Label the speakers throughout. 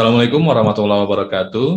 Speaker 1: Assalamualaikum warahmatullahi wabarakatuh.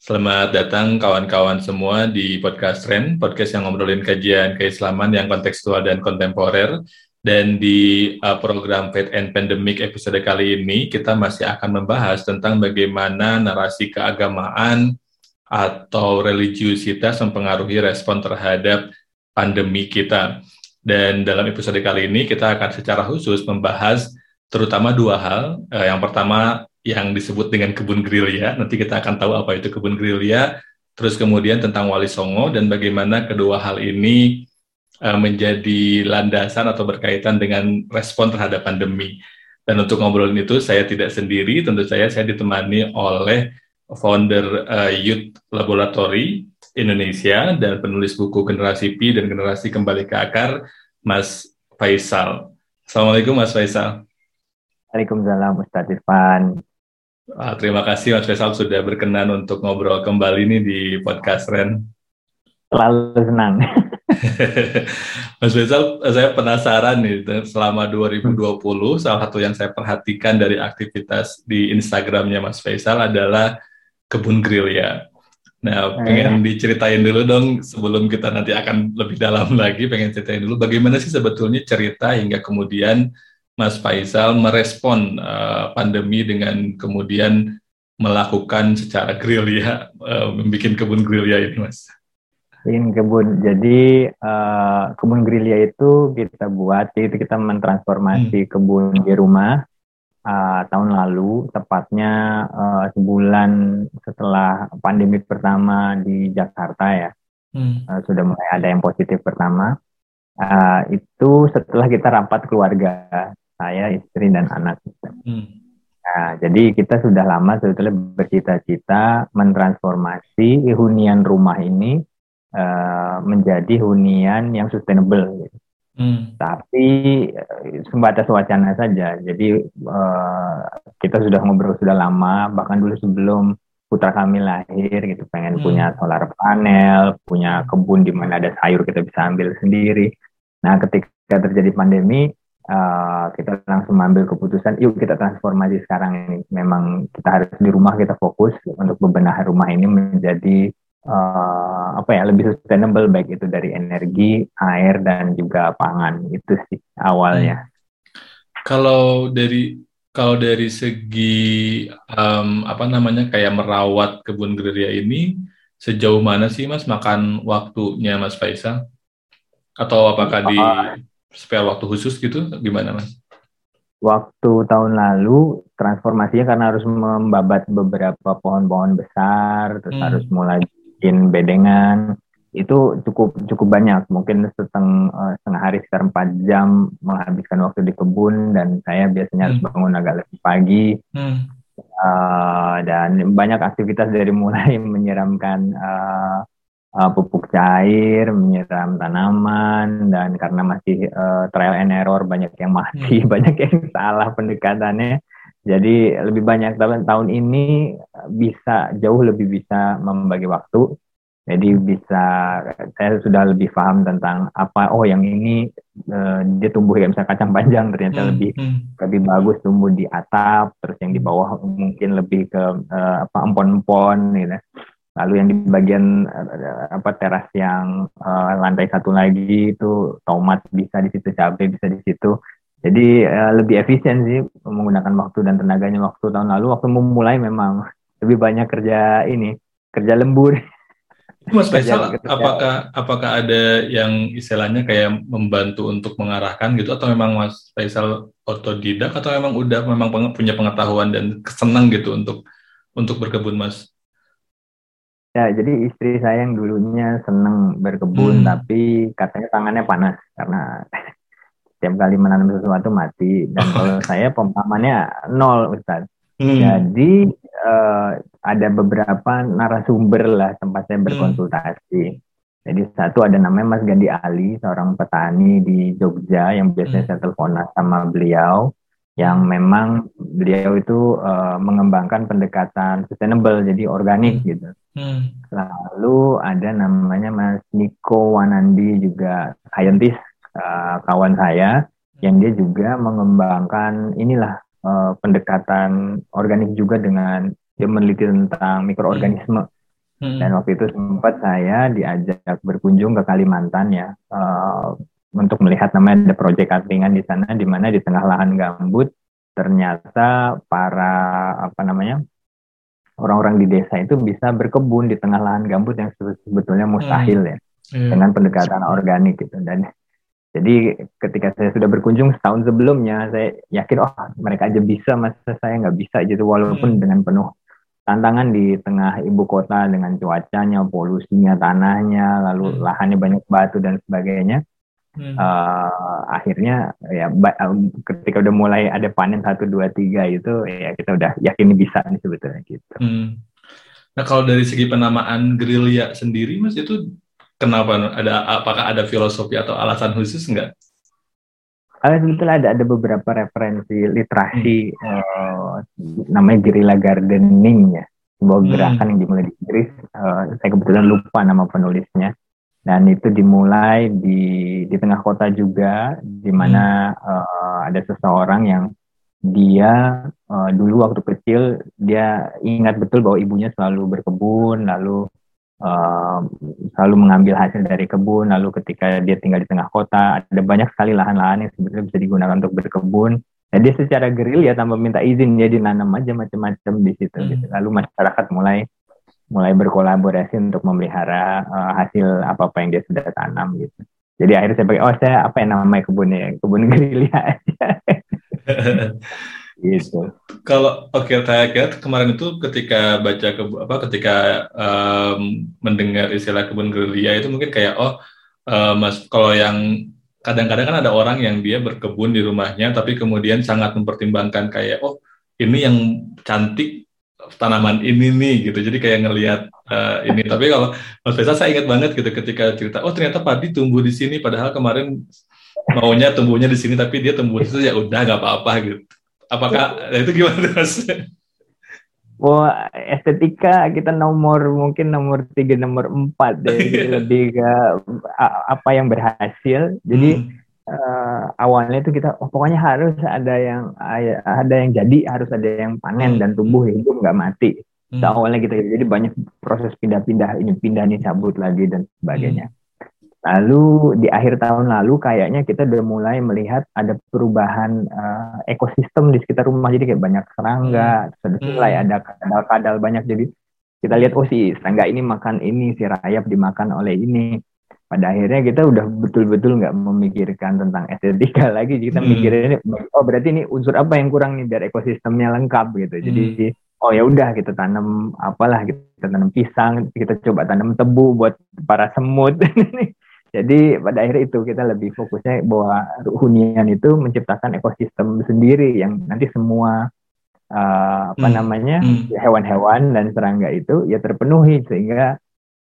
Speaker 1: Selamat datang kawan-kawan semua di podcast Ren, podcast yang ngobrolin kajian keislaman yang kontekstual dan kontemporer. Dan di uh, program Faith and Pandemic episode kali ini, kita masih akan membahas tentang bagaimana narasi keagamaan atau religiusitas mempengaruhi respon terhadap pandemi kita. Dan dalam episode kali ini, kita akan secara khusus membahas terutama dua hal. Uh, yang pertama yang disebut dengan kebun gerilya. Nanti kita akan tahu apa itu kebun gerilya. Terus kemudian tentang Wali Songo dan bagaimana kedua hal ini uh, menjadi landasan atau berkaitan dengan respon terhadap pandemi. Dan untuk ngobrolin itu saya tidak sendiri, tentu saya saya ditemani oleh founder uh, Youth Laboratory Indonesia dan penulis buku Generasi Pi dan Generasi Kembali ke Akar, Mas Faisal. Assalamualaikum Mas Faisal.
Speaker 2: Waalaikumsalam Ustaz Irfan.
Speaker 1: Ah, terima kasih Mas Faisal sudah berkenan untuk ngobrol kembali nih di podcast Ren.
Speaker 2: Selalu senang.
Speaker 1: Mas Faisal, saya penasaran nih, selama 2020 salah satu yang saya perhatikan dari aktivitas di Instagramnya Mas Faisal adalah kebun grill ya. Nah, pengen eh. diceritain dulu dong sebelum kita nanti akan lebih dalam lagi, pengen ceritain dulu bagaimana sih sebetulnya cerita hingga kemudian Mas Faisal merespon uh, pandemi dengan kemudian melakukan secara grill ya, uh, membuat kebun grill ya ini, Mas.
Speaker 2: Bikin kebun. Jadi uh, kebun ya itu kita buat, itu kita mentransformasi hmm. kebun di rumah uh, tahun lalu, tepatnya uh, sebulan setelah pandemi pertama di Jakarta ya. Hmm. Uh, sudah mulai ada yang positif pertama. Uh, itu setelah kita rapat keluarga saya, istri dan anak. Hmm. Nah, jadi kita sudah lama sebetulnya bercita-cita mentransformasi hunian rumah ini uh, menjadi hunian yang sustainable. Gitu. Hmm. Tapi uh, sebatas wacana saja. Jadi uh, kita sudah ngobrol sudah lama, bahkan dulu sebelum putra kami lahir gitu, pengen hmm. punya solar panel, punya kebun di mana ada sayur kita bisa ambil sendiri. Nah, ketika terjadi pandemi, uh, kita langsung mengambil keputusan yuk kita transformasi sekarang ini. Memang kita harus di rumah kita fokus untuk bebenah rumah ini menjadi uh, apa ya lebih sustainable baik itu dari energi air dan juga pangan. Itu sih awalnya. Hmm.
Speaker 1: kalau dari kalau dari segi um, apa namanya kayak merawat kebun gerilya ini sejauh mana sih mas makan waktunya mas Faisal? Atau apakah di spare waktu khusus gitu gimana mas?
Speaker 2: Waktu tahun lalu transformasinya karena harus membabat beberapa pohon-pohon besar, terus hmm. harus mulai bikin bedengan, itu cukup cukup banyak mungkin seteng, uh, setengah hari sekitar empat jam menghabiskan waktu di kebun dan saya biasanya hmm. harus bangun agak lebih pagi hmm. uh, dan banyak aktivitas dari mulai menyiramkan uh, uh, pupuk cair, menyiram tanaman, dan karena masih uh, trial and error banyak yang mati, hmm. banyak yang salah pendekatannya. Jadi lebih banyak tahun tahun ini bisa jauh lebih bisa membagi waktu. Jadi bisa saya sudah lebih paham tentang apa oh yang ini uh, dia tumbuh kayak misalnya kacang panjang ternyata hmm, lebih hmm. lebih bagus tumbuh di atap terus yang di bawah mungkin lebih ke uh, apa empon-empon gitu lalu yang di bagian uh, apa teras yang uh, lantai satu lagi itu tomat bisa di situ cabai bisa di situ. Jadi uh, lebih efisien sih menggunakan waktu dan tenaganya waktu tahun lalu. Waktu memulai memang lebih banyak kerja ini kerja lembur.
Speaker 1: Mas Faisal, apakah apakah ada yang istilahnya kayak membantu untuk mengarahkan gitu? Atau memang Mas Faisal otodidak? Atau memang udah memang punya pengetahuan dan kesenang gitu untuk untuk berkebun Mas?
Speaker 2: Ya, jadi istri saya yang dulunya seneng berkebun, hmm. tapi katanya tangannya panas karena setiap kali menanam sesuatu mati. Dan kalau saya pemahamannya nol, Ustaz. Hmm. Jadi uh, ada beberapa narasumber lah tempat saya hmm. berkonsultasi. Hmm. Jadi satu ada namanya Mas Gandhi Ali, seorang petani di Jogja yang biasanya hmm. saya telepon sama beliau yang memang beliau itu uh, mengembangkan pendekatan sustainable jadi organik hmm. gitu. Hmm. Lalu ada namanya Mas Niko Wanandi juga scientist uh, kawan saya yang dia juga mengembangkan inilah uh, pendekatan organik juga dengan dia meneliti tentang mikroorganisme. Hmm. Dan waktu itu sempat saya diajak berkunjung ke Kalimantan ya uh, untuk melihat namanya ada proyek katringan di sana di mana di tengah lahan gambut ternyata para apa namanya orang-orang di desa itu bisa berkebun di tengah lahan gambut yang sebetulnya mustahil hmm. ya hmm. dengan pendekatan organik gitu dan jadi ketika saya sudah berkunjung setahun sebelumnya saya yakin oh mereka aja bisa masa saya nggak bisa gitu walaupun hmm. dengan penuh tantangan di tengah ibu kota dengan cuacanya polusinya tanahnya lalu hmm. lahannya banyak batu dan sebagainya Hmm. Uh, akhirnya ya ketika udah mulai ada panen satu dua tiga itu ya kita udah yakin bisa nih sebetulnya gitu. Hmm.
Speaker 1: Nah kalau dari segi penamaan gerilya sendiri mas itu kenapa ada apakah ada filosofi atau alasan khusus enggak?
Speaker 2: Uh, sebetulnya ada ada beberapa referensi literasi hmm. uh, namanya gerilla gardening ya sebuah hmm. gerakan hmm. yang dimulai di Inggris. Uh, saya kebetulan lupa nama penulisnya dan itu dimulai di di tengah kota juga di mana hmm. uh, ada seseorang yang dia uh, dulu waktu kecil dia ingat betul bahwa ibunya selalu berkebun lalu uh, selalu mengambil hasil dari kebun lalu ketika dia tinggal di tengah kota ada banyak sekali lahan-lahan yang sebetulnya bisa digunakan untuk berkebun dan dia secara geril ya tanpa minta izin dia dinanam aja macam-macam di situ hmm. gitu. lalu masyarakat mulai mulai berkolaborasi untuk memelihara uh, hasil apa apa yang dia sudah tanam gitu. Jadi akhirnya saya pakai oh saya apa yang namanya kebunnya kebun gerilya aja.
Speaker 1: gitu. Kalau oke okay, saya kira kemarin itu ketika baca ke apa ketika um, mendengar istilah kebun gerilya itu mungkin kayak oh uh, mas kalau yang kadang-kadang kan ada orang yang dia berkebun di rumahnya tapi kemudian sangat mempertimbangkan kayak oh ini yang cantik tanaman ini nih gitu. Jadi kayak ngelihat uh, ini. Tapi kalau Mas Faisal saya ingat banget gitu ketika cerita oh ternyata padi tumbuh di sini padahal kemarin maunya tumbuhnya di sini tapi dia tumbuh di situ ya udah nggak apa-apa gitu. Apakah ya. itu gimana Mas?
Speaker 2: Wah, estetika kita nomor mungkin nomor tiga nomor empat deh. Lebih ke apa yang berhasil. Jadi hmm uh, awalnya itu kita oh, pokoknya harus ada yang ada yang jadi harus ada yang panen hmm. dan tumbuh hidup nggak mati hmm. so, awalnya kita jadi banyak proses pindah-pindah ini pindah nih cabut lagi dan sebagainya hmm. lalu di akhir tahun lalu kayaknya kita udah mulai melihat ada perubahan uh, ekosistem di sekitar rumah jadi kayak banyak serangga hmm. terus mulai hmm. ada kadal-kadal banyak jadi kita lihat oh si serangga ini makan ini si rayap dimakan oleh ini pada akhirnya kita udah betul-betul nggak memikirkan tentang estetika lagi kita hmm. mikirin oh berarti ini unsur apa yang kurang nih biar ekosistemnya lengkap gitu jadi hmm. oh ya udah kita tanam apalah kita tanam pisang kita coba tanam tebu buat para semut jadi pada akhirnya itu kita lebih fokusnya bahwa hunian itu menciptakan ekosistem sendiri yang nanti semua uh, apa hmm. namanya hmm. hewan-hewan dan serangga itu ya terpenuhi sehingga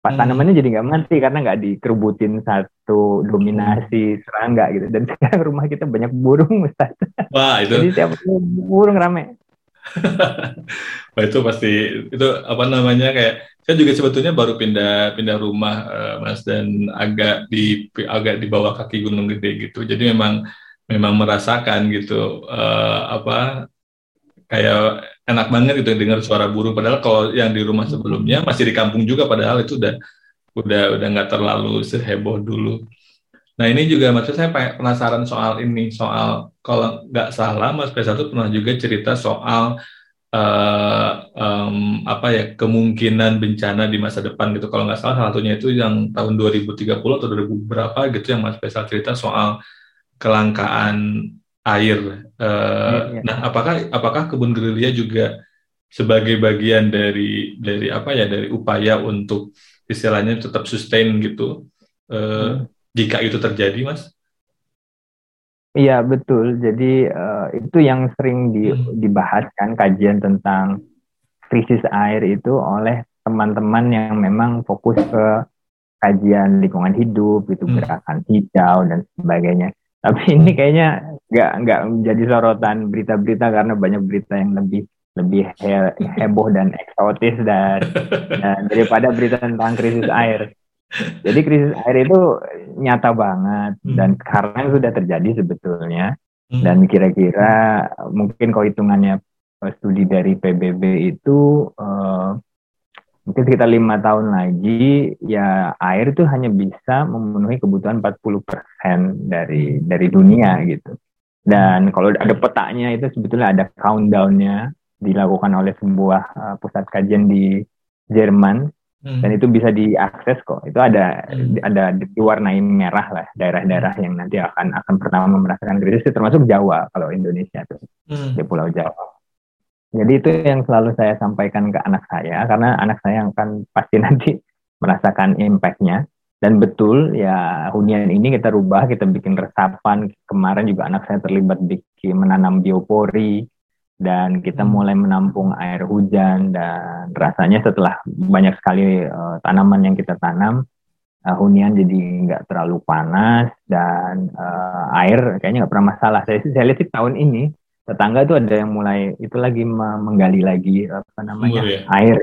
Speaker 2: Pas hmm. tanamannya jadi nggak mati karena nggak dikerubutin satu dominasi serangga gitu. Dan sekarang rumah kita banyak burung, Ustaz. Wah, itu. Jadi tiap burung rame.
Speaker 1: Wah, itu pasti itu apa namanya kayak saya juga sebetulnya baru pindah pindah rumah uh, Mas dan agak di agak di bawah kaki Gunung Gede gitu. Jadi memang memang merasakan gitu uh, apa kayak enak banget gitu dengar suara burung. Padahal kalau yang di rumah sebelumnya masih di kampung juga padahal itu udah udah udah nggak terlalu seheboh dulu. Nah ini juga maksud saya penasaran soal ini soal kalau nggak salah Mas Pesa itu pernah juga cerita soal uh, um, apa ya kemungkinan bencana di masa depan gitu. Kalau nggak salah salah satunya itu yang tahun 2030 atau 2000 berapa gitu yang Mas Pesa cerita soal kelangkaan air. Uh, ya, ya. Nah, apakah apakah kebun gerilya juga sebagai bagian dari dari apa ya dari upaya untuk istilahnya tetap sustain gitu uh, hmm. jika itu terjadi, mas?
Speaker 2: Iya betul. Jadi uh, itu yang sering di, hmm. dibahas kan kajian tentang krisis air itu oleh teman-teman yang memang fokus ke kajian lingkungan hidup, itu hmm. gerakan hijau dan sebagainya. Tapi ini kayaknya nggak nggak menjadi sorotan berita-berita karena banyak berita yang lebih lebih he heboh dan eksotis dan, dan daripada berita tentang krisis air. Jadi krisis air itu nyata banget hmm. dan karena sudah terjadi sebetulnya Hmm. Dan kira-kira mungkin kalau hitungannya eh, studi dari PBB itu uh, mungkin sekitar lima tahun lagi ya air itu hanya bisa memenuhi kebutuhan 40% dari dari dunia gitu. Dan kalau ada petanya itu sebetulnya ada countdownnya dilakukan oleh sebuah uh, pusat kajian di Jerman hmm. dan itu bisa diakses kok. Itu ada hmm. ada diwarnai merah lah daerah-daerah yang nanti akan akan pertama merasakan krisis termasuk Jawa kalau Indonesia tuh hmm. di Pulau Jawa. Jadi itu yang selalu saya sampaikan ke anak saya karena anak saya akan pasti nanti merasakan impactnya dan betul ya hunian ini kita rubah kita bikin resapan kemarin juga anak saya terlibat bikin menanam biopori dan kita hmm. mulai menampung air hujan dan rasanya setelah banyak sekali uh, tanaman yang kita tanam uh, hunian jadi nggak terlalu panas dan uh, air kayaknya nggak pernah masalah saya saya lihat sih tahun ini tetangga tuh ada yang mulai itu lagi menggali lagi apa namanya sumur, ya? air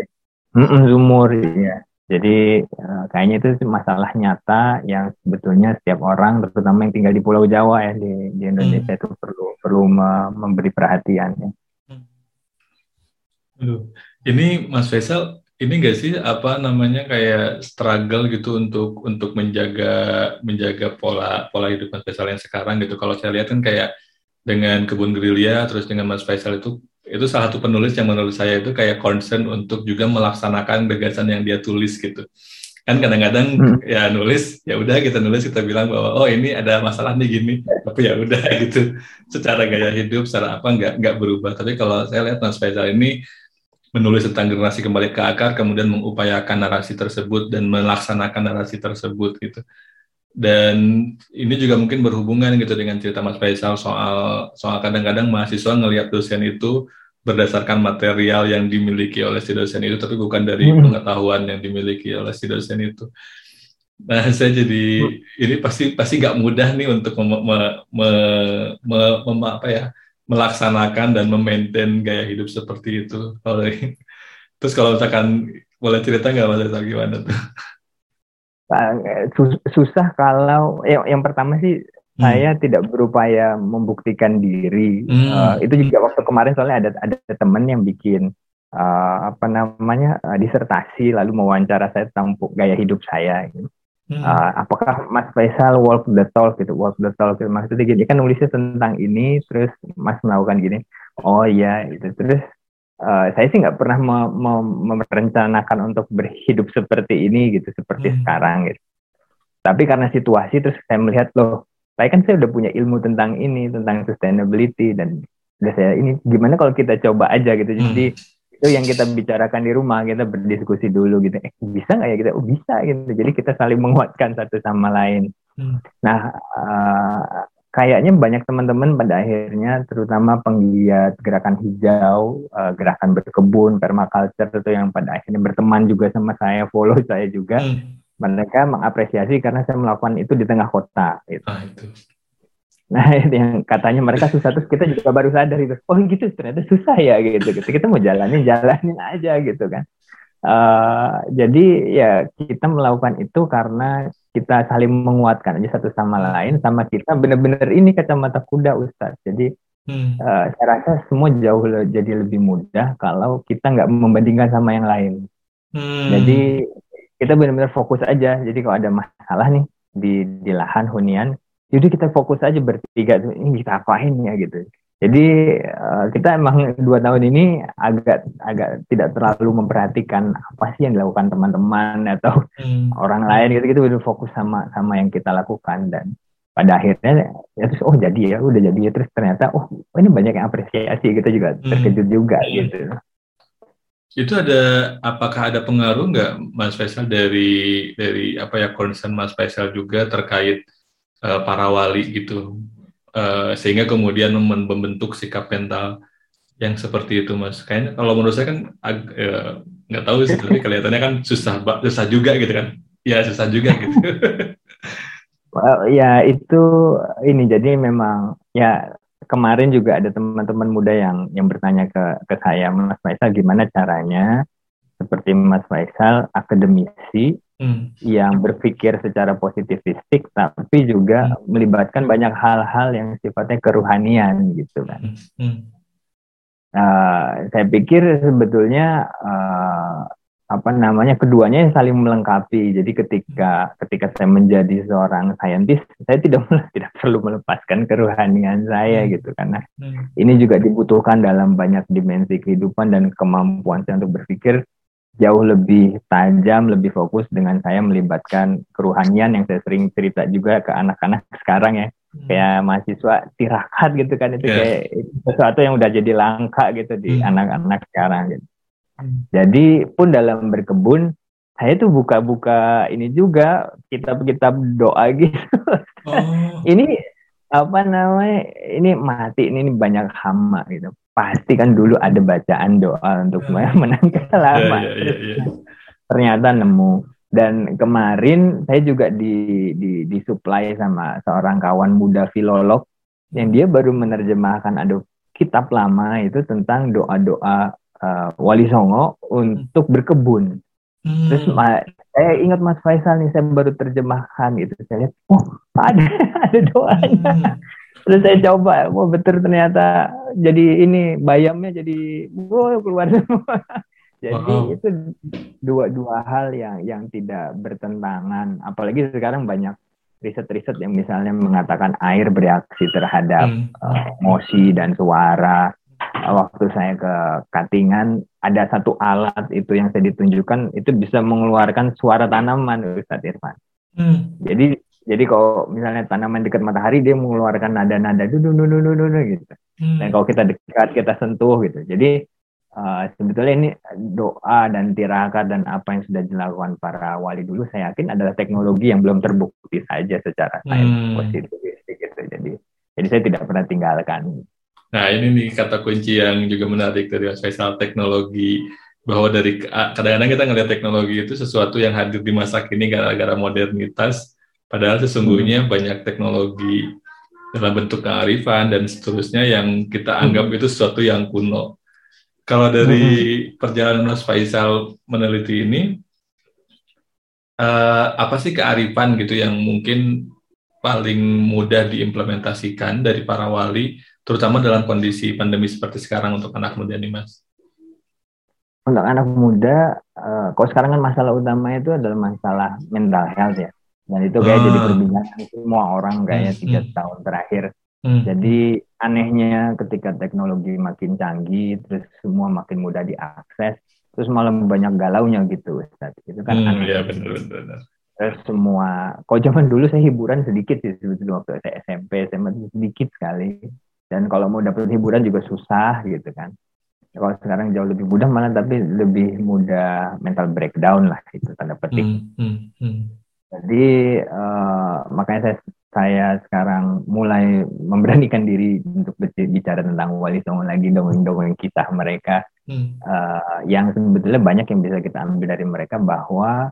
Speaker 2: mm -mm, sumur ya jadi uh, kayaknya itu masalah nyata yang sebetulnya setiap orang terutama yang tinggal di Pulau Jawa ya di, di Indonesia hmm. itu perlu perlu memberi perhatian ya.
Speaker 1: Aduh, ini Mas Faisal, ini enggak sih apa namanya kayak struggle gitu untuk untuk menjaga menjaga pola pola hidup Mas Faisal yang sekarang gitu. Kalau saya lihat kan kayak dengan kebun gerilya terus dengan Mas Faisal itu itu salah satu penulis yang menurut saya itu kayak concern untuk juga melaksanakan gagasan yang dia tulis gitu kan kadang-kadang hmm. ya nulis ya udah kita nulis kita bilang bahwa oh ini ada masalah nih gini tapi ya udah gitu secara gaya hidup secara apa nggak nggak berubah tapi kalau saya lihat Mas Faisal ini menulis tentang generasi kembali ke akar, kemudian mengupayakan narasi tersebut dan melaksanakan narasi tersebut gitu. Dan ini juga mungkin berhubungan gitu dengan cerita Mas Faisal soal soal kadang-kadang mahasiswa ngelihat dosen itu berdasarkan material yang dimiliki oleh si dosen itu, tapi bukan dari hmm. pengetahuan yang dimiliki oleh si dosen itu. Nah, saya jadi hmm. ini pasti pasti nggak mudah nih untuk mem, me, me, me, me, apa ya melaksanakan dan memaintain gaya hidup seperti itu. Kalau terus kalau misalkan boleh cerita nggak mas Esal gimana tuh?
Speaker 2: Susah kalau yang, yang pertama sih hmm. saya tidak berupaya membuktikan diri. Hmm. Uh, itu juga waktu kemarin soalnya ada ada teman yang bikin uh, apa namanya uh, disertasi lalu mewawancara saya tentang gaya hidup saya. Gitu. Hmm. Uh, apakah Mas Faisal walk the talk gitu, walk the talk gitu. Maksudnya gini, kan nulisnya tentang ini, terus Mas melakukan gini. Oh iya, itu terus uh, saya sih nggak pernah me me merencanakan untuk berhidup seperti ini gitu, seperti hmm. sekarang gitu. Tapi karena situasi, terus saya melihat loh, saya kan saya udah punya ilmu tentang ini, tentang sustainability dan udah saya ini gimana kalau kita coba aja gitu. Hmm. Jadi itu yang kita bicarakan di rumah kita berdiskusi dulu gitu eh bisa nggak ya kita oh bisa gitu jadi kita saling menguatkan satu sama lain hmm. nah uh, kayaknya banyak teman-teman pada akhirnya terutama penggiat gerakan hijau uh, gerakan berkebun permaculture itu yang pada akhirnya berteman juga sama saya follow saya juga hmm. mereka mengapresiasi karena saya melakukan itu di tengah kota gitu. Ah, itu. Nah, yang katanya mereka susah terus kita juga baru sadar itu. Oh gitu, ternyata susah ya gitu. gitu. Kita mau jalanin, jalanin aja gitu kan. Uh, jadi ya kita melakukan itu karena kita saling menguatkan aja satu sama lain sama kita benar-benar ini kacamata kuda Ustaz. Jadi hmm. uh, saya rasa semua jauh le jadi lebih mudah kalau kita nggak membandingkan sama yang lain. Hmm. Jadi kita benar-benar fokus aja. Jadi kalau ada masalah nih di di lahan hunian jadi kita fokus aja bertiga ini kita apain ya gitu jadi uh, kita emang dua tahun ini agak agak tidak terlalu memperhatikan apa sih yang dilakukan teman-teman atau hmm. orang lain gitu gitu udah fokus sama sama yang kita lakukan dan pada akhirnya ya terus oh jadi ya udah jadi ya terus ternyata oh ini banyak yang apresiasi kita juga hmm. terkejut juga hmm. gitu
Speaker 1: itu ada apakah ada pengaruh nggak Mas Faisal dari dari apa ya concern Mas Faisal juga terkait uh, para wali gitu uh, sehingga kemudian membentuk sikap mental yang seperti itu mas. Kayaknya kalau menurut saya kan eh, nggak uh, tahu sih tapi kelihatannya kan susah susah juga gitu kan. Ya susah juga gitu.
Speaker 2: Well, ya itu ini jadi memang ya kemarin juga ada teman-teman muda yang yang bertanya ke ke saya Mas Faisal gimana caranya seperti Mas Faisal akademisi hmm. yang berpikir secara positivistik tapi juga hmm. melibatkan banyak hal-hal yang sifatnya keruhanian gitu kan. Hmm. Hmm. Uh, saya pikir sebetulnya uh, apa namanya keduanya saling melengkapi. Jadi ketika ketika saya menjadi seorang saintis, saya tidak tidak perlu melepaskan keruhanian saya hmm. gitu karena hmm. ini juga dibutuhkan dalam banyak dimensi kehidupan dan kemampuan saya untuk berpikir jauh lebih tajam, lebih fokus dengan saya melibatkan keruhanian yang saya sering cerita juga ke anak-anak sekarang ya. Hmm. Kayak mahasiswa tirakat gitu kan itu yeah. kayak sesuatu yang udah jadi langka gitu di hmm. anak-anak hmm. sekarang gitu. Hmm. Jadi pun dalam berkebun saya tuh buka-buka ini juga kitab-kitab doa gitu. Oh. ini apa namanya? Ini mati ini, ini banyak hama gitu pasti kan dulu ada bacaan doa untuk yeah. menangkan lama. Yeah, yeah, yeah, yeah. Ternyata nemu. Dan kemarin saya juga di, di disuplai sama seorang kawan muda filolog yang dia baru menerjemahkan ada kitab lama itu tentang doa-doa uh, Wali Songo untuk berkebun. Hmm. Terus saya ingat Mas Faisal nih saya baru terjemahkan gitu. Saya lihat, oh ada ada doanya. Hmm terus saya coba wah betul ternyata jadi ini bayamnya jadi wow keluar semua jadi wow. itu dua dua hal yang yang tidak bertentangan apalagi sekarang banyak riset-riset yang misalnya mengatakan air bereaksi terhadap hmm. uh, emosi dan suara waktu saya ke Katingan ada satu alat itu yang saya ditunjukkan itu bisa mengeluarkan suara tanaman Ustadz Irfan. Hmm. Jadi jadi kalau misalnya tanaman dekat matahari dia mengeluarkan nada-nada dulu dulu dulu gitu. Hmm. Dan kalau kita dekat kita sentuh gitu. Jadi uh, sebetulnya ini doa dan tirakat dan apa yang sudah dilakukan para wali dulu saya yakin adalah teknologi yang belum terbukti saja secara sains hmm. positif gitu. Jadi jadi saya tidak pernah tinggalkan.
Speaker 1: Nah ini nih kata kunci yang juga menarik dari Mas Faisal teknologi bahwa dari kadang-kadang kita ngelihat teknologi itu sesuatu yang hadir di masa kini gara-gara modernitas Padahal sesungguhnya hmm. banyak teknologi dalam bentuk kearifan dan seterusnya yang kita anggap hmm. itu sesuatu yang kuno. Kalau dari hmm. perjalanan Mas Faisal meneliti ini, uh, apa sih kearifan gitu yang mungkin paling mudah diimplementasikan dari para wali, terutama dalam kondisi pandemi seperti sekarang untuk anak muda nih, Mas?
Speaker 2: Untuk anak muda, uh, kalau sekarang kan masalah utama itu adalah masalah mental health ya dan itu kayak uh. jadi ah. perbincangan semua orang kayaknya hmm, tiga hmm. tahun terakhir hmm. jadi anehnya ketika teknologi makin canggih terus semua makin mudah diakses terus malah banyak galaunya gitu Ustaz. itu kan hmm, aneh ya, bener, bener. terus semua kalau zaman dulu saya hiburan sedikit sih sebetulnya waktu saya SMP SMA sedikit sekali dan kalau mau dapat hiburan juga susah gitu kan kalau sekarang jauh lebih mudah malah tapi lebih mudah mental breakdown lah itu tanda petik hmm, hmm, hmm. Jadi uh, makanya saya saya sekarang mulai memberanikan diri untuk bicara tentang Wali Songo lagi dongeng-dongeng kisah mereka hmm. uh, yang sebetulnya banyak yang bisa kita ambil dari mereka bahwa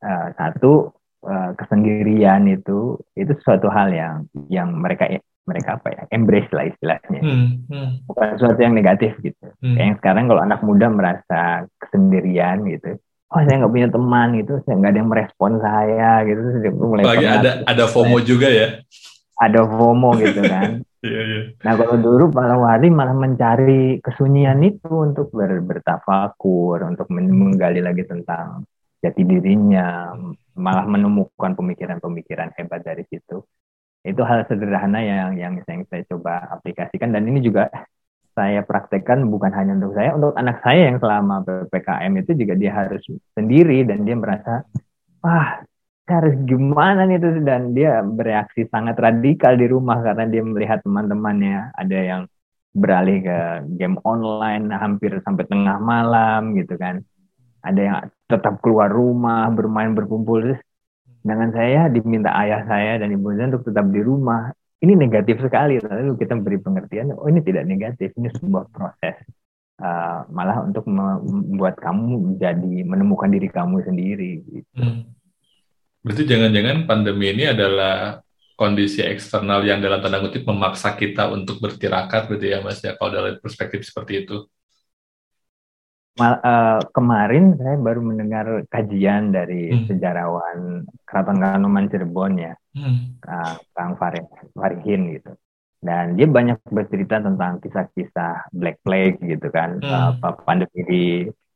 Speaker 2: uh, satu uh, kesendirian itu itu suatu hal yang yang mereka mereka apa ya embrace lah istilahnya hmm. Hmm. bukan sesuatu yang negatif gitu hmm. yang sekarang kalau anak muda merasa kesendirian gitu oh saya nggak punya teman gitu saya nggak ada yang merespon saya gitu. Terus mulai
Speaker 1: lagi ada ada FOMO juga ya?
Speaker 2: Ada FOMO gitu kan. Yeah, yeah. nah kalau dulu para wali malah mencari kesunyian itu untuk ber, bertafakur untuk menggali lagi tentang jati dirinya malah menemukan pemikiran-pemikiran hebat dari situ. Itu hal sederhana yang yang saya coba aplikasikan dan ini juga saya praktekkan bukan hanya untuk saya, untuk anak saya yang selama PPKM itu juga dia harus sendiri dan dia merasa, wah harus gimana nih itu? Dan dia bereaksi sangat radikal di rumah karena dia melihat teman-temannya. Ada yang beralih ke game online hampir sampai tengah malam gitu kan. Ada yang tetap keluar rumah bermain berkumpul. Dengan saya diminta ayah saya dan ibu saya untuk tetap di rumah ini negatif sekali lalu kita beri pengertian oh ini tidak negatif ini sebuah proses uh, malah untuk membuat kamu menjadi menemukan diri kamu sendiri gitu. hmm.
Speaker 1: berarti jangan-jangan pandemi ini adalah kondisi eksternal yang dalam tanda kutip memaksa kita untuk bertirakat gitu ya mas ya kalau dari perspektif seperti itu
Speaker 2: mal, uh, kemarin saya baru mendengar kajian dari hmm. sejarawan Keraton Kanoman Cirebon ya, hmm. uh, Kang Farid Farihin gitu. Dan dia banyak bercerita tentang kisah-kisah Black Plague gitu kan, hmm. uh, pandemi di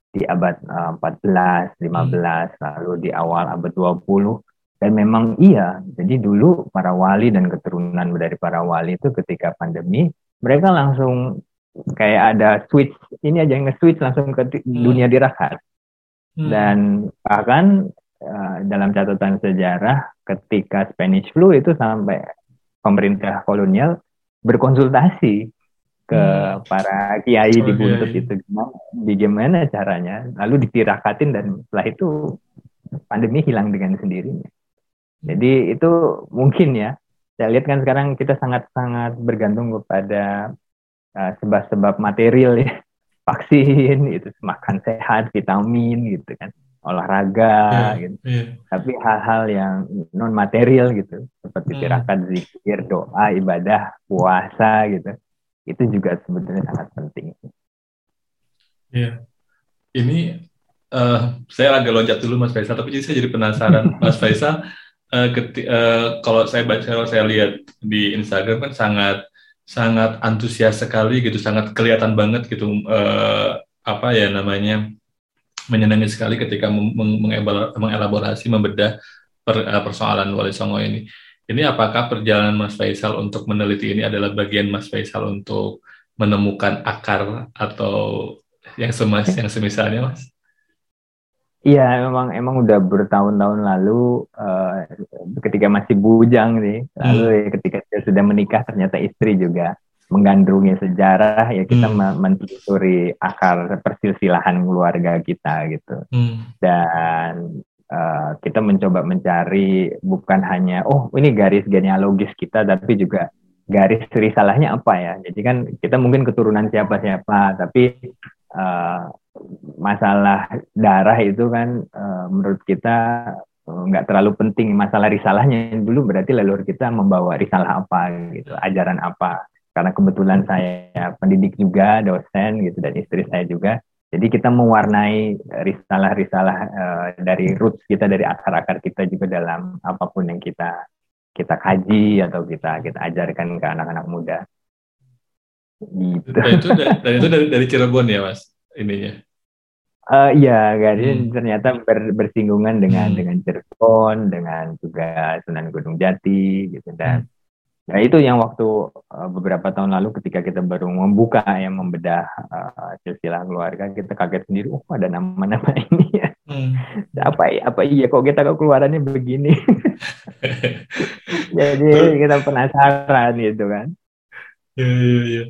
Speaker 2: di abad uh, 14, 15, hmm. lalu di awal abad 20 dan memang iya, jadi dulu para wali dan keturunan dari para wali itu ketika pandemi, mereka langsung kayak ada switch, ini aja yang nge-switch langsung ke hmm. dunia dirakat. Hmm. Dan bahkan uh, dalam catatan sejarah ketika Spanish flu itu sampai pemerintah kolonial berkonsultasi ke hmm. para kiai oh, di buntut itu gimana, di gimana caranya, lalu ditirakatin dan setelah itu pandemi hilang dengan sendirinya. Jadi itu mungkin ya. Saya lihat kan sekarang kita sangat-sangat bergantung kepada sebab-sebab material ya. Vaksin, itu makan sehat, vitamin gitu kan, olahraga yeah, gitu. Yeah. Tapi hal-hal yang non material gitu, seperti hmm. tirakat zikir, doa, ibadah, puasa gitu. Itu juga sebetulnya sangat penting.
Speaker 1: Yeah. Ini uh, saya agak loncat dulu Mas Faisal, tapi jadi saya jadi penasaran Mas Faisal uh, keti, uh, kalau saya baca kalau saya lihat di Instagram kan sangat sangat antusias sekali gitu, sangat kelihatan banget gitu uh, apa ya namanya menyenangi sekali ketika mengelaborasi membedah per, uh, persoalan Wali Songo ini. Ini apakah perjalanan Mas Faisal untuk meneliti ini adalah bagian Mas Faisal untuk menemukan akar atau yang semas yang semisalnya Mas?
Speaker 2: Iya, memang emang udah bertahun-tahun lalu uh, ketika masih bujang sih. Lalu hmm. ya, ketika saya sudah menikah ternyata istri juga menggandrungi sejarah ya kita hmm. menelusuri akar persilsilahan keluarga kita gitu. Hmm. Dan uh, kita mencoba mencari bukan hanya oh ini garis genealogis kita tapi juga garis risalahnya apa ya. Jadi kan kita mungkin keturunan siapa-siapa tapi uh, masalah darah itu kan uh, menurut kita nggak uh, terlalu penting masalah risalahnya. Dulu berarti leluhur kita membawa risalah apa gitu ajaran apa. Karena kebetulan saya pendidik juga dosen gitu dan istri saya juga. Jadi kita mewarnai risalah-risalah uh, dari roots kita dari akar-akar kita juga dalam apa pun yang kita kita kaji atau kita kita ajarkan ke anak-anak muda.
Speaker 1: Gitu. Dan itu, dan itu dari, dari Cirebon ya mas ininya
Speaker 2: Uh, iya, Gadin hmm. ternyata ber, bersinggungan dengan hmm. dengan Cirebon, dengan juga Sunan Gunung Jati, gitu dan hmm. nah itu yang waktu uh, beberapa tahun lalu ketika kita baru membuka yang membedah uh, silsilah keluarga, kita kaget sendiri, oh ada nama-nama ini ya. Hmm. apa apa iya kok kita keluarannya begini? Jadi kita penasaran gitu kan.
Speaker 1: Iya iya iya.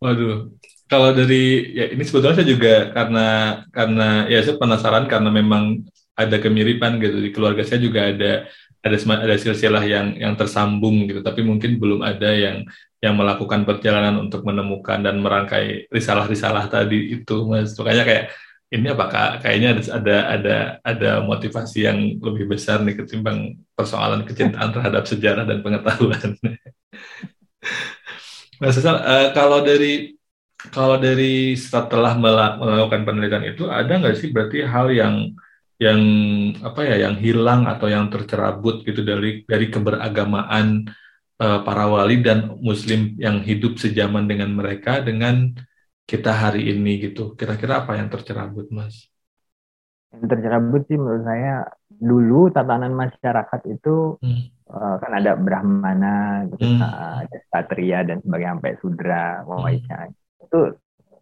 Speaker 1: Waduh, kalau dari ya ini sebetulnya saya juga karena karena ya saya penasaran karena memang ada kemiripan gitu. Di keluarga saya juga ada ada ada silsilah yang yang tersambung gitu. Tapi mungkin belum ada yang yang melakukan perjalanan untuk menemukan dan merangkai risalah-risalah tadi itu mas. Makanya kayak ini apakah kayaknya ada ada ada ada motivasi yang lebih besar nih ketimbang persoalan kecintaan terhadap sejarah dan pengetahuan. Mas Sesal, uh, kalau dari kalau dari setelah melakukan penelitian itu ada nggak sih berarti hal yang yang apa ya yang hilang atau yang tercerabut gitu dari dari keberagamaan uh, para wali dan muslim yang hidup sejaman dengan mereka dengan kita hari ini gitu kira-kira apa yang tercerabut mas?
Speaker 2: Yang tercerabut sih menurut saya dulu tatanan masyarakat itu hmm. uh, kan ada brahmana, gitu, hmm. ada satria dan sebagainya sampai sudra, wawaisya. Itu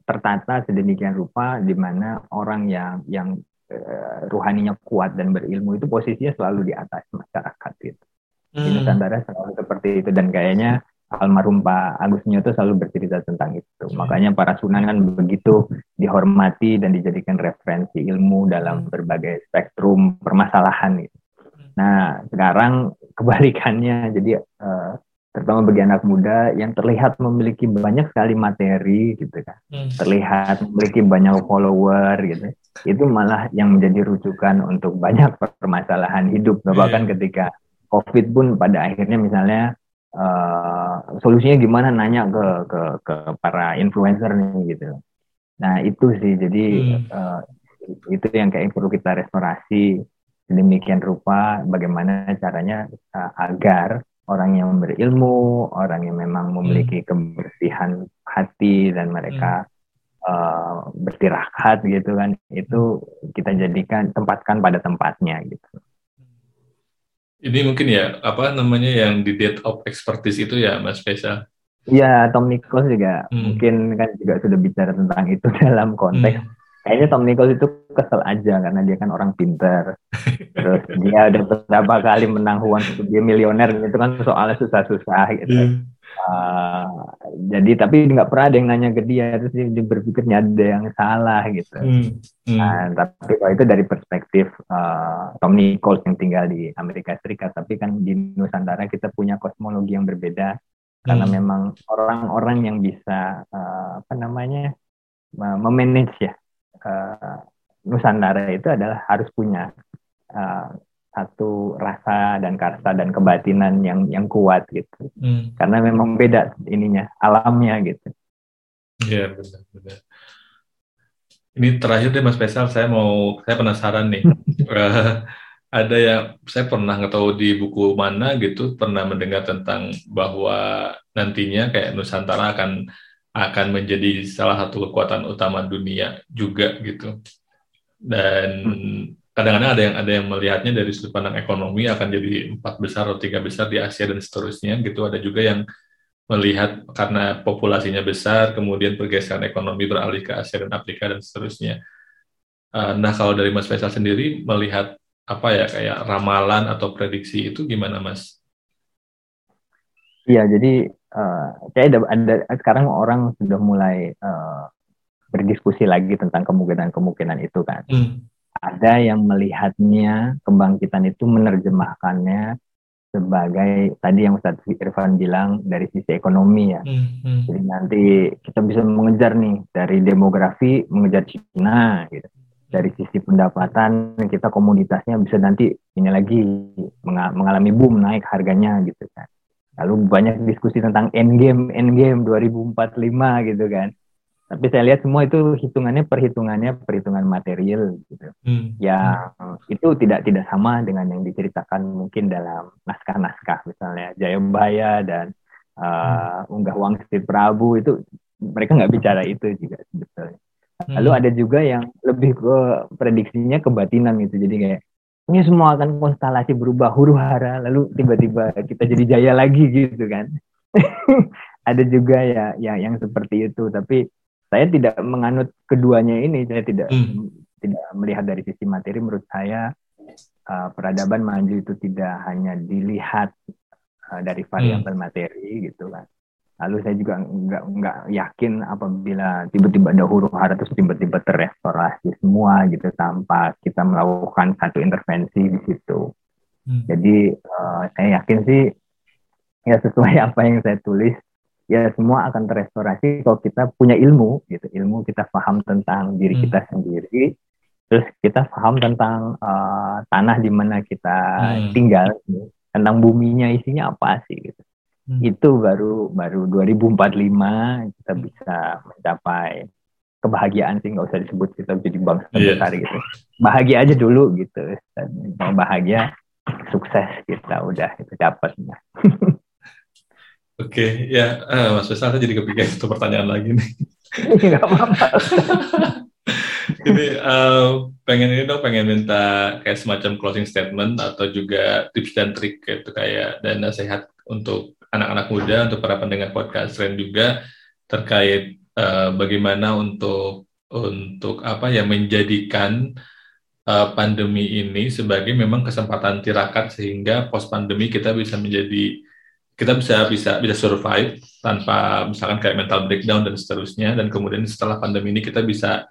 Speaker 2: tertata sedemikian rupa di mana orang yang yang uh, ruhaninya kuat dan berilmu itu posisinya selalu di atas masyarakat gitu. Hmm. Di Nusantara selalu seperti itu dan kayaknya almarhum Pak Agus Nyoto selalu bercerita tentang itu. Hmm. Makanya para sunan kan begitu dihormati dan dijadikan referensi ilmu dalam hmm. berbagai spektrum permasalahan gitu. Hmm. Nah, sekarang kebalikannya jadi uh, terutama bagi anak muda yang terlihat memiliki banyak sekali materi gitu kan hmm. terlihat memiliki banyak follower gitu itu malah yang menjadi rujukan untuk banyak permasalahan hidup yeah. bahkan ketika covid pun pada akhirnya misalnya uh, solusinya gimana nanya ke ke ke para influencer nih gitu Nah itu sih jadi hmm. uh, itu yang kayak perlu kita restorasi demikian rupa bagaimana caranya uh, agar orang yang berilmu, orang yang memang memiliki hmm. kebersihan hati dan mereka hmm. uh, bertirakat gitu kan, itu kita jadikan tempatkan pada tempatnya gitu.
Speaker 1: Ini mungkin ya apa namanya yang di date of expertise itu ya Mas Faisal?
Speaker 2: Iya, Tom Nichols juga hmm. mungkin kan juga sudah bicara tentang itu dalam konteks hmm kayaknya Tom Nichols itu kesel aja karena dia kan orang pinter terus dia udah beberapa kali menang Huan dia milioner itu kan soalnya susah-susah gitu yeah. Iya. uh, jadi tapi nggak pernah ada yang nanya ke dia terus dia, berpikirnya ada yang salah gitu mm. Mm. Nah, tapi kalau itu dari perspektif uh, Tom Nichols yang tinggal di Amerika Serikat tapi kan di Nusantara kita punya kosmologi yang berbeda karena mm. memang orang-orang yang bisa uh, apa namanya memanage ya uh, Nusantara itu adalah harus punya uh, satu rasa dan karsa dan kebatinan yang yang kuat gitu. Hmm. Karena memang beda ininya, alamnya gitu.
Speaker 1: Iya, benar-benar. Ini terakhir deh Mas Faisal, saya mau saya penasaran nih. uh, ada yang saya pernah nggak tahu di buku mana gitu pernah mendengar tentang bahwa nantinya kayak Nusantara akan akan menjadi salah satu kekuatan utama dunia juga gitu. Dan kadang-kadang ada yang ada yang melihatnya dari sudut pandang ekonomi akan jadi empat besar atau tiga besar di Asia dan seterusnya gitu. Ada juga yang melihat karena populasinya besar, kemudian pergeseran ekonomi beralih ke Asia dan Afrika dan seterusnya. Uh, nah kalau dari Mas Faisal sendiri melihat apa ya kayak ramalan atau prediksi itu gimana Mas?
Speaker 2: Iya, jadi uh, kayak ada, ada sekarang orang sudah mulai uh, berdiskusi lagi tentang kemungkinan-kemungkinan itu kan. Hmm. Ada yang melihatnya kebangkitan itu menerjemahkannya sebagai tadi yang Ustadz Irfan bilang dari sisi ekonomi ya. Hmm, hmm. Jadi nanti kita bisa mengejar nih dari demografi mengejar Cina gitu. Dari sisi pendapatan kita komoditasnya bisa nanti ini lagi mengalami boom naik harganya gitu kan. Lalu banyak diskusi tentang endgame, endgame 2045 gitu kan. Tapi saya lihat semua itu hitungannya perhitungannya perhitungan material gitu. Hmm. Yang itu tidak tidak sama dengan yang diceritakan mungkin dalam naskah-naskah misalnya Jayabaya dan uh, hmm. Unggah Wangsit Prabu itu mereka nggak bicara itu juga sebetulnya. Lalu hmm. ada juga yang lebih ke prediksinya kebatinan gitu. Jadi kayak ini semua akan konstelasi berubah huru hara lalu tiba-tiba kita jadi jaya lagi gitu kan. Ada juga ya, ya yang seperti itu. Tapi saya tidak menganut keduanya ini. Saya tidak hmm. tidak melihat dari sisi materi. Menurut saya uh, peradaban maju itu tidak hanya dilihat uh, dari variabel hmm. materi gitu kan Lalu saya juga nggak nggak yakin apabila tiba-tiba ada huru hara terus tiba-tiba terrestorasi semua gitu tanpa kita melakukan satu intervensi di situ. Hmm. Jadi uh, saya yakin sih ya sesuai apa yang saya tulis ya semua akan terrestorasi kalau kita punya ilmu gitu ilmu kita paham tentang diri hmm. kita sendiri terus kita paham tentang uh, tanah di mana kita hmm. tinggal gitu. tentang buminya isinya apa sih gitu hmm. itu baru baru 2045 kita hmm. bisa mencapai kebahagiaan sih nggak usah disebut kita jadi bangsa yeah. besar gitu bahagia aja dulu gitu dan mau bahagia sukses kita udah itu dapat
Speaker 1: Oke, okay, ya, uh, Mas Faisal, saya jadi kepikiran itu pertanyaan lagi nih. Gak apa-apa. Ini uh, pengen ini dong, pengen minta kayak semacam closing statement atau juga tips dan trik gitu kayak dan nasihat untuk anak-anak muda, untuk para pendengar podcast Ren juga terkait uh, bagaimana untuk untuk apa ya menjadikan uh, pandemi ini sebagai memang kesempatan tirakat sehingga post pandemi kita bisa menjadi kita bisa bisa bisa survive tanpa misalkan kayak mental breakdown dan seterusnya. Dan kemudian setelah pandemi ini kita bisa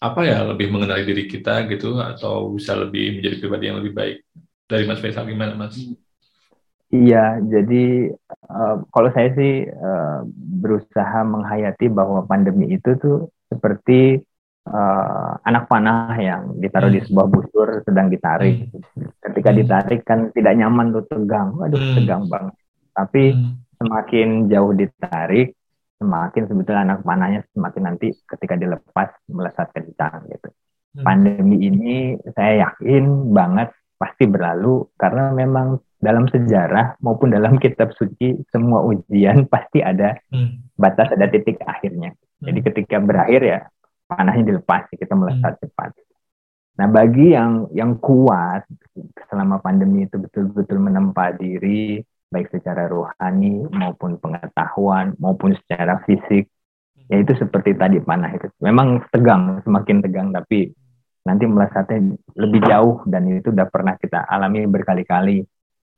Speaker 1: apa ya lebih mengenali diri kita gitu atau bisa lebih menjadi pribadi yang lebih baik. Dari Mas Faisal gimana Mas?
Speaker 2: Iya, jadi uh, kalau saya sih uh, berusaha menghayati bahwa pandemi itu tuh seperti uh, anak panah yang ditaruh hmm. di sebuah busur sedang ditarik. Hmm. Ketika hmm. ditarik kan tidak nyaman tuh tegang, waduh hmm. tegang banget. Tapi hmm. semakin jauh ditarik, semakin sebetulnya anak panahnya semakin nanti ketika dilepas melesat kencang gitu. Hmm. Pandemi ini saya yakin banget pasti berlalu karena memang dalam sejarah maupun dalam kitab suci semua ujian pasti ada hmm. batas ada titik akhirnya. Jadi hmm. ketika berakhir ya panahnya dilepas kita melesat hmm. cepat. Nah bagi yang yang kuat selama pandemi itu betul-betul menempa diri baik secara rohani maupun pengetahuan maupun secara fisik ya itu seperti tadi panah itu memang tegang semakin tegang tapi nanti melesatnya lebih jauh dan itu udah pernah kita alami berkali-kali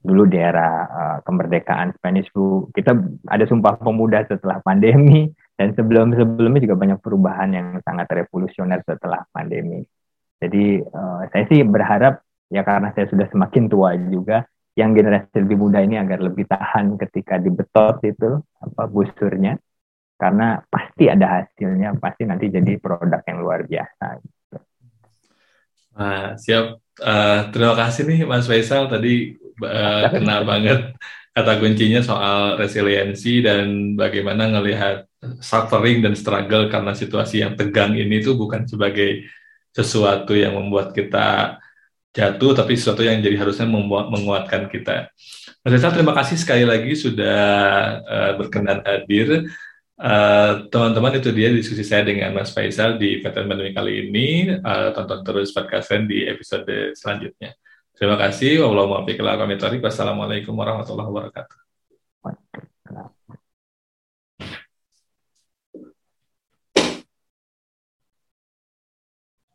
Speaker 2: dulu di era uh, kemerdekaan Spanish flu kita ada sumpah pemuda setelah pandemi dan sebelum sebelumnya juga banyak perubahan yang sangat revolusioner setelah pandemi jadi uh, saya sih berharap ya karena saya sudah semakin tua juga yang generasi lebih muda ini agar lebih tahan ketika dibetot itu apa busurnya karena pasti ada hasilnya pasti nanti jadi produk yang luar biasa.
Speaker 1: Nah, siap uh, terima kasih nih Mas Faisal tadi uh, kenal banget kata kuncinya soal resiliensi dan bagaimana ngelihat suffering dan struggle karena situasi yang tegang ini tuh bukan sebagai sesuatu yang membuat kita jatuh, tapi sesuatu yang jadi harusnya membuat, menguatkan kita. Mas Faisal, terima kasih sekali lagi sudah uh, berkenan hadir. Uh, teman-teman itu dia diskusi saya dengan Mas Faisal di Veteran Pandemi kali ini. Uh, tonton terus podcast di episode selanjutnya. Terima kasih. Wassalamualaikum warahmatullahi wabarakatuh.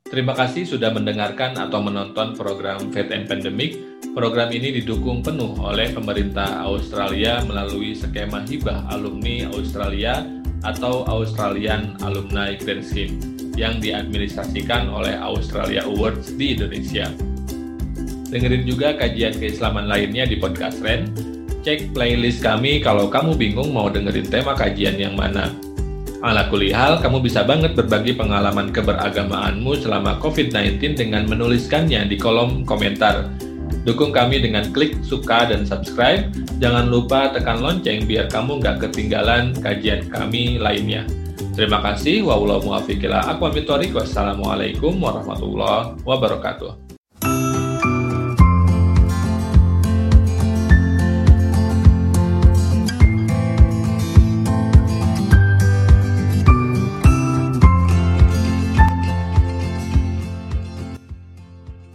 Speaker 1: Terima kasih sudah mendengarkan atau menonton program Fate and Pandemic. Program ini didukung penuh oleh pemerintah Australia melalui skema hibah alumni Australia atau Australian Alumni Grant Scheme yang diadministrasikan oleh Australia Awards di Indonesia. Dengerin juga kajian keislaman lainnya di podcast Ren. Cek playlist kami kalau kamu bingung mau dengerin tema kajian yang mana. Ala kulihal, kamu bisa banget berbagi pengalaman keberagamaanmu selama COVID-19 dengan menuliskannya di kolom komentar. Dukung kami dengan klik suka dan subscribe. Jangan lupa tekan lonceng biar kamu nggak ketinggalan kajian kami lainnya. Terima kasih. Wassalamualaikum warahmatullahi wabarakatuh.